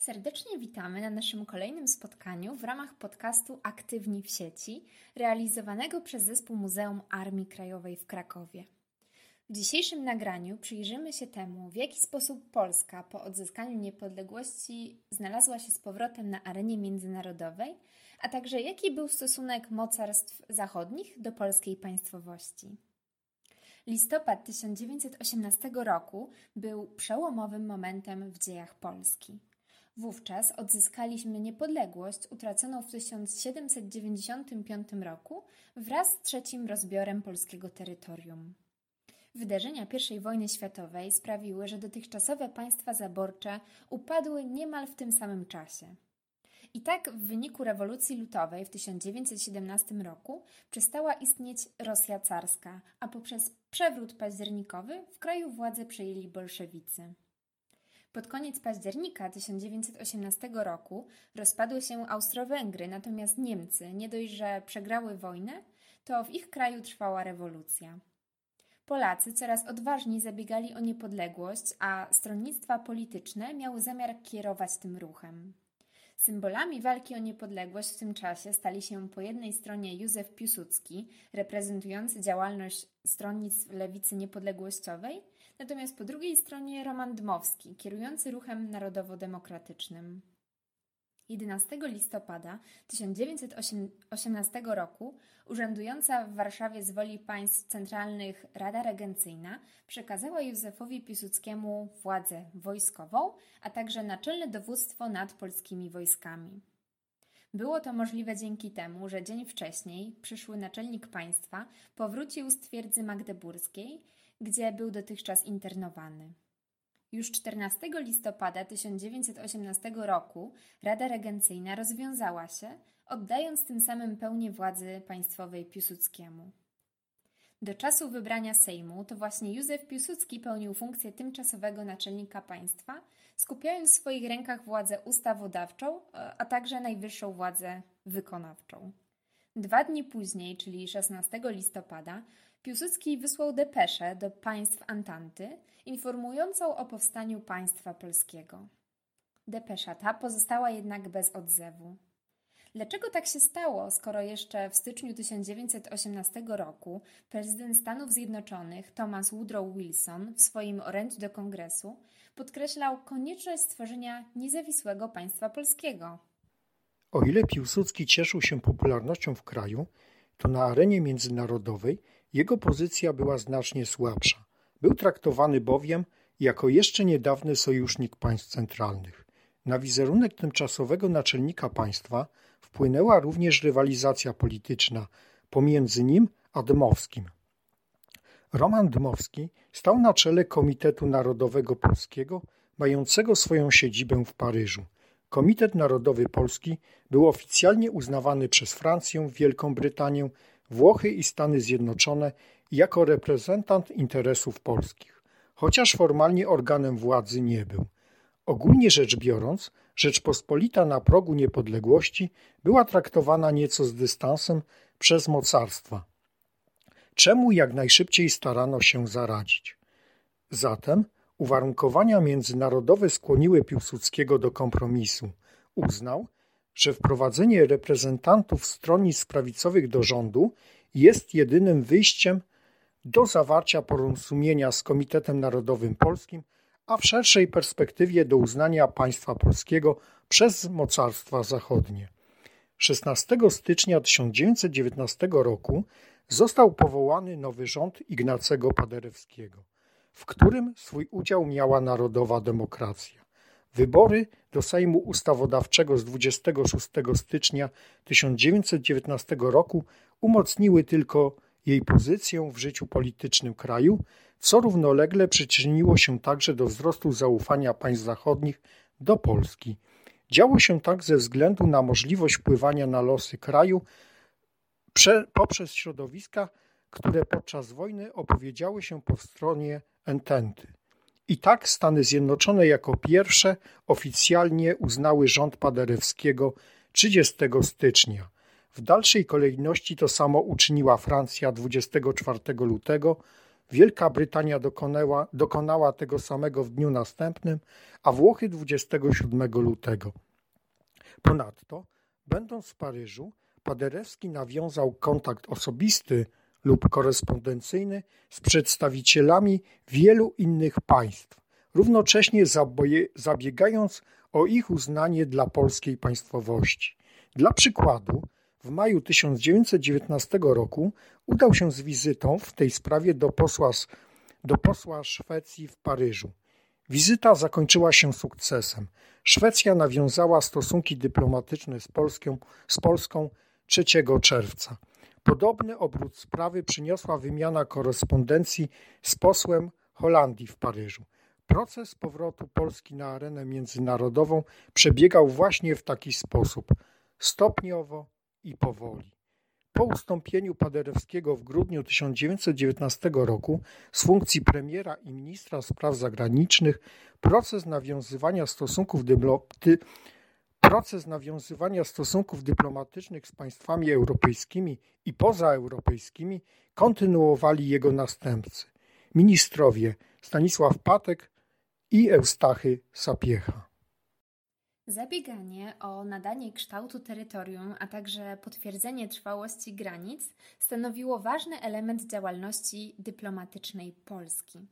Serdecznie witamy na naszym kolejnym spotkaniu w ramach podcastu Aktywni w sieci, realizowanego przez Zespół Muzeum Armii Krajowej w Krakowie. W dzisiejszym nagraniu przyjrzymy się temu, w jaki sposób Polska po odzyskaniu niepodległości znalazła się z powrotem na arenie międzynarodowej, a także jaki był stosunek mocarstw zachodnich do polskiej państwowości. Listopad 1918 roku był przełomowym momentem w dziejach Polski. Wówczas odzyskaliśmy niepodległość utraconą w 1795 roku wraz z trzecim rozbiorem polskiego terytorium. Wydarzenia I wojny światowej sprawiły, że dotychczasowe państwa zaborcze upadły niemal w tym samym czasie. I tak w wyniku rewolucji lutowej w 1917 roku przestała istnieć Rosja carska, a poprzez przewrót październikowy w kraju władzę przejęli bolszewicy. Pod koniec października 1918 roku rozpadły się Austro-Węgry, natomiast Niemcy, nie dość, że przegrały wojnę, to w ich kraju trwała rewolucja. Polacy coraz odważniej zabiegali o niepodległość, a stronnictwa polityczne miały zamiar kierować tym ruchem. Symbolami walki o niepodległość w tym czasie stali się po jednej stronie Józef Piłsudski, reprezentujący działalność stronnictw lewicy niepodległościowej, natomiast po drugiej stronie Roman Dmowski, kierujący ruchem narodowo-demokratycznym. 11 listopada 1918 roku urzędująca w Warszawie z woli państw centralnych Rada Regencyjna przekazała Józefowi Piłsudskiemu władzę wojskową, a także naczelne dowództwo nad polskimi wojskami. Było to możliwe dzięki temu, że dzień wcześniej przyszły naczelnik państwa powrócił z twierdzy magdeburskiej, gdzie był dotychczas internowany. Już 14 listopada 1918 roku Rada Regencyjna rozwiązała się, oddając tym samym pełnię władzy państwowej Piłsudskiemu. Do czasu wybrania Sejmu to właśnie Józef Piłsudski pełnił funkcję tymczasowego naczelnika państwa, skupiając w swoich rękach władzę ustawodawczą, a także najwyższą władzę wykonawczą. Dwa dni później, czyli 16 listopada, Piłsudski wysłał depeszę do państw Antanty, informującą o powstaniu państwa polskiego. Depesza ta pozostała jednak bez odzewu. Dlaczego tak się stało, skoro jeszcze w styczniu 1918 roku prezydent Stanów Zjednoczonych Thomas Woodrow Wilson w swoim orędziu do kongresu podkreślał konieczność stworzenia niezawisłego państwa polskiego? O ile Piłsudski cieszył się popularnością w kraju, to na arenie międzynarodowej jego pozycja była znacznie słabsza. Był traktowany bowiem jako jeszcze niedawny sojusznik państw centralnych. Na wizerunek tymczasowego naczelnika państwa wpłynęła również rywalizacja polityczna pomiędzy nim a Dmowskim. Roman Dmowski stał na czele Komitetu Narodowego Polskiego, mającego swoją siedzibę w Paryżu. Komitet Narodowy Polski był oficjalnie uznawany przez Francję, Wielką Brytanię, Włochy i Stany Zjednoczone jako reprezentant interesów polskich, chociaż formalnie organem władzy nie był. Ogólnie rzecz biorąc, Rzeczpospolita na progu niepodległości była traktowana nieco z dystansem przez mocarstwa, czemu jak najszybciej starano się zaradzić. Zatem uwarunkowania międzynarodowe skłoniły Piłsudskiego do kompromisu. Uznał, że wprowadzenie reprezentantów stronnictw prawicowych do rządu jest jedynym wyjściem do zawarcia porozumienia z Komitetem Narodowym Polskim, a w szerszej perspektywie do uznania państwa polskiego przez mocarstwa zachodnie. 16 stycznia 1919 roku został powołany nowy rząd Ignacego Paderewskiego, w którym swój udział miała Narodowa Demokracja. Wybory do Sejmu Ustawodawczego z 26 stycznia 1919 roku umocniły tylko jej pozycję w życiu politycznym kraju, co równolegle przyczyniło się także do wzrostu zaufania państw zachodnich do Polski. Działo się tak ze względu na możliwość wpływania na losy kraju poprzez środowiska, które podczas wojny opowiedziały się po stronie Ententy. I tak Stany Zjednoczone jako pierwsze oficjalnie uznały rząd Paderewskiego 30 stycznia. W dalszej kolejności to samo uczyniła Francja 24 lutego, Wielka Brytania dokonała, dokonała tego samego w dniu następnym, a Włochy 27 lutego. Ponadto, będąc w Paryżu, Paderewski nawiązał kontakt osobisty lub korespondencyjny z przedstawicielami wielu innych państw, równocześnie zabiegając o ich uznanie dla polskiej państwowości. Dla przykładu, w maju 1919 roku udał się z wizytą w tej sprawie do posła, do posła Szwecji w Paryżu. Wizyta zakończyła się sukcesem. Szwecja nawiązała stosunki dyplomatyczne z Polską, z Polską 3 czerwca. Podobny obrót sprawy przyniosła wymiana korespondencji z posłem Holandii w Paryżu. Proces powrotu Polski na arenę międzynarodową przebiegał właśnie w taki sposób stopniowo i powoli. Po ustąpieniu Paderewskiego w grudniu 1919 roku z funkcji premiera i ministra spraw zagranicznych proces nawiązywania stosunków dyplomatycznych Proces nawiązywania stosunków dyplomatycznych z państwami europejskimi i pozaeuropejskimi kontynuowali jego następcy, ministrowie Stanisław Patek i Eustachy Sapiecha. Zabieganie o nadanie kształtu terytorium, a także potwierdzenie trwałości granic stanowiło ważny element działalności dyplomatycznej Polski.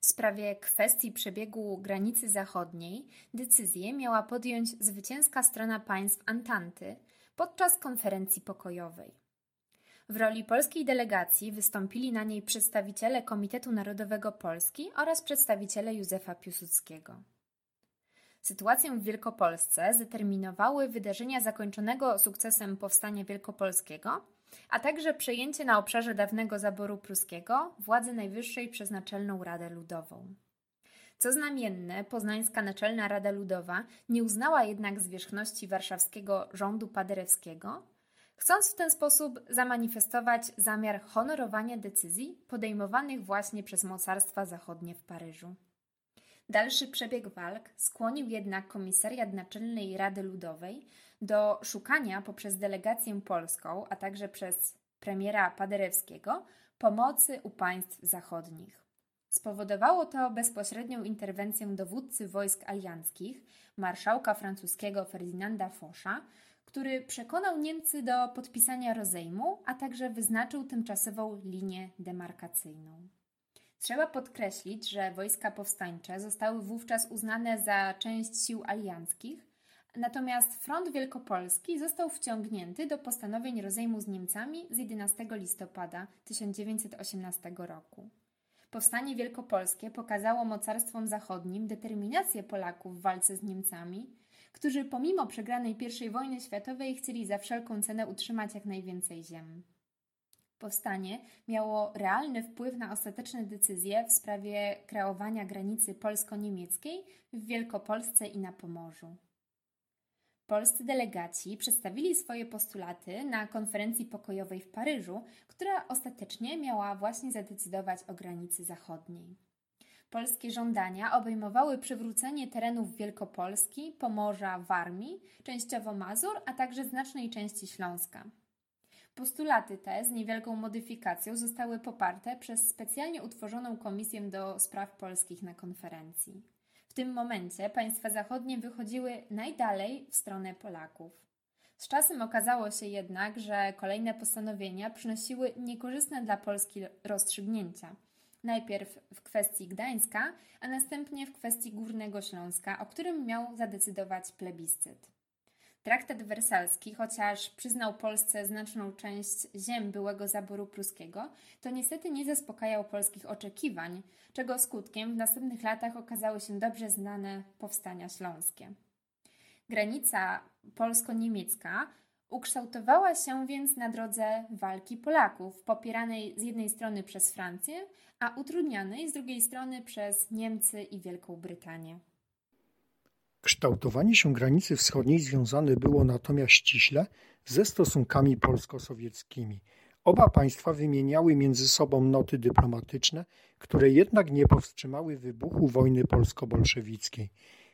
W sprawie kwestii przebiegu granicy zachodniej decyzję miała podjąć zwycięska strona państw Antanty podczas konferencji pokojowej. W roli polskiej delegacji wystąpili na niej przedstawiciele Komitetu Narodowego Polski oraz przedstawiciele Józefa Piłsudskiego. Sytuację w Wielkopolsce zdeterminowały wydarzenia zakończonego sukcesem powstania wielkopolskiego, a także przejęcie na obszarze dawnego zaboru pruskiego władzy najwyższej przez Naczelną Radę Ludową. Co znamienne, Poznańska Naczelna Rada Ludowa nie uznała jednak zwierzchności warszawskiego rządu paderewskiego, chcąc w ten sposób zamanifestować zamiar honorowania decyzji podejmowanych właśnie przez mocarstwa zachodnie w Paryżu. Dalszy przebieg walk skłonił jednak Komisariat Naczelnej Rady Ludowej do szukania poprzez delegację polską, a także przez premiera Paderewskiego pomocy u państw zachodnich. Spowodowało to bezpośrednią interwencję dowódcy wojsk alianckich, marszałka francuskiego Ferdynanda Fosza, który przekonał Niemcy do podpisania rozejmu, a także wyznaczył tymczasową linię demarkacyjną. Trzeba podkreślić, że wojska powstańcze zostały wówczas uznane za część sił alianckich, natomiast front wielkopolski został wciągnięty do postanowień rozejmu z Niemcami z 11 listopada 1918 roku. Powstanie wielkopolskie pokazało mocarstwom zachodnim determinację Polaków w walce z Niemcami, którzy pomimo przegranej I wojny światowej chcieli za wszelką cenę utrzymać jak najwięcej ziem. Powstanie miało realny wpływ na ostateczne decyzje w sprawie kreowania granicy polsko-niemieckiej w Wielkopolsce i na Pomorzu. Polscy delegaci przedstawili swoje postulaty na konferencji pokojowej w Paryżu, która ostatecznie miała właśnie zadecydować o granicy zachodniej. Polskie żądania obejmowały przywrócenie terenów Wielkopolski, Pomorza, Warmii, częściowo Mazur, a także znacznej części Śląska. Postulaty te z niewielką modyfikacją zostały poparte przez specjalnie utworzoną Komisję do Spraw Polskich na konferencji. W tym momencie państwa zachodnie wychodziły najdalej w stronę Polaków. Z czasem okazało się jednak, że kolejne postanowienia przynosiły niekorzystne dla Polski rozstrzygnięcia. Najpierw w kwestii Gdańska, a następnie w kwestii Górnego Śląska, o którym miał zadecydować plebiscyt. Traktat wersalski, chociaż przyznał Polsce znaczną część ziem byłego zaboru pruskiego, to niestety nie zaspokajał polskich oczekiwań, czego skutkiem w następnych latach okazały się dobrze znane powstania śląskie. Granica polsko-niemiecka ukształtowała się więc na drodze walki Polaków, popieranej z jednej strony przez Francję, a utrudnianej z drugiej strony przez Niemcy i Wielką Brytanię. Kształtowanie się granicy wschodniej związane było natomiast ściśle ze stosunkami polsko-sowieckimi. Oba państwa wymieniały między sobą noty dyplomatyczne, które jednak nie powstrzymały wybuchu wojny polsko-bolszewickiej.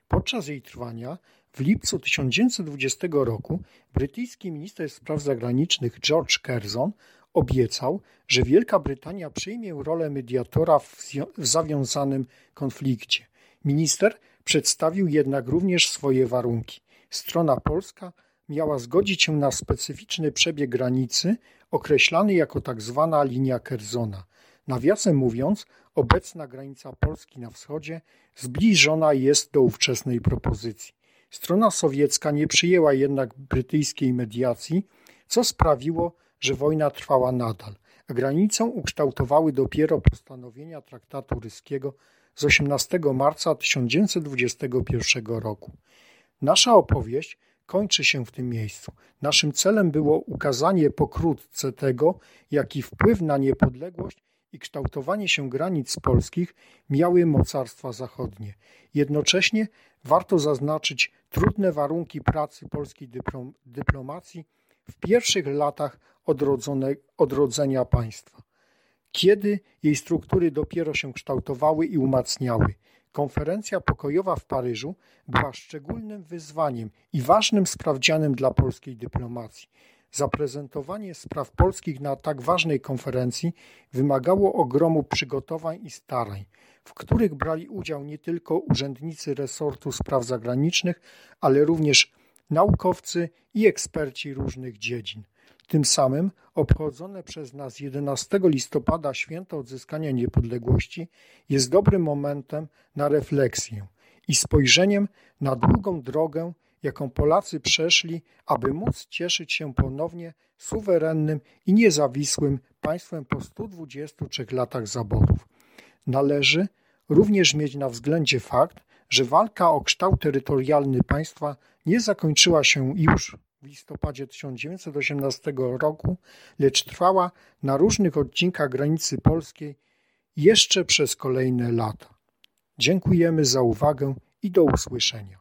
Podczas jej trwania w lipcu 1920 roku brytyjski minister spraw zagranicznych George Curzon obiecał, że Wielka Brytania przyjmie rolę mediatora w, w zawiązanym konflikcie. Minister przedstawił jednak również swoje warunki. Strona polska miała zgodzić się na specyficzny przebieg granicy, określany jako. Tak linia Kerzona. Nawiasem mówiąc, obecna granica Polski na wschodzie zbliżona jest do ówczesnej propozycji. Strona sowiecka nie przyjęła jednak brytyjskiej mediacji, co sprawiło, że wojna trwała nadal, a granicę ukształtowały dopiero postanowienia traktatu ryskiego z 18 marca 1921 roku. Nasza opowieść kończy się w tym miejscu. Naszym celem było ukazanie pokrótce tego, jaki wpływ na niepodległość i kształtowanie się granic polskich miały mocarstwa zachodnie. Jednocześnie warto zaznaczyć trudne warunki pracy polskiej dyplomacji w pierwszych latach odrodzenia państwa, kiedy jej struktury dopiero się kształtowały i umacniały. Konferencja pokojowa w Paryżu była szczególnym wyzwaniem i ważnym sprawdzianem dla polskiej dyplomacji. Zaprezentowanie spraw polskich na tak ważnej konferencji wymagało ogromu przygotowań i starań, w których brali udział nie tylko urzędnicy resortu spraw zagranicznych, ale również naukowcy i eksperci różnych dziedzin. Tym samym obchodzone przez nas 11 listopada święto odzyskania niepodległości jest dobrym momentem na refleksję i spojrzeniem na długą drogę, jaką Polacy przeszli, aby móc cieszyć się ponownie suwerennym i niezawisłym państwem po 123 latach zaborów. Należy również mieć na względzie fakt, że walka o kształt terytorialny państwa nie zakończyła się już w listopadzie 1918 roku, lecz trwała na różnych odcinkach granicy polskiej jeszcze przez kolejne lata. Dziękujemy za uwagę i do usłyszenia.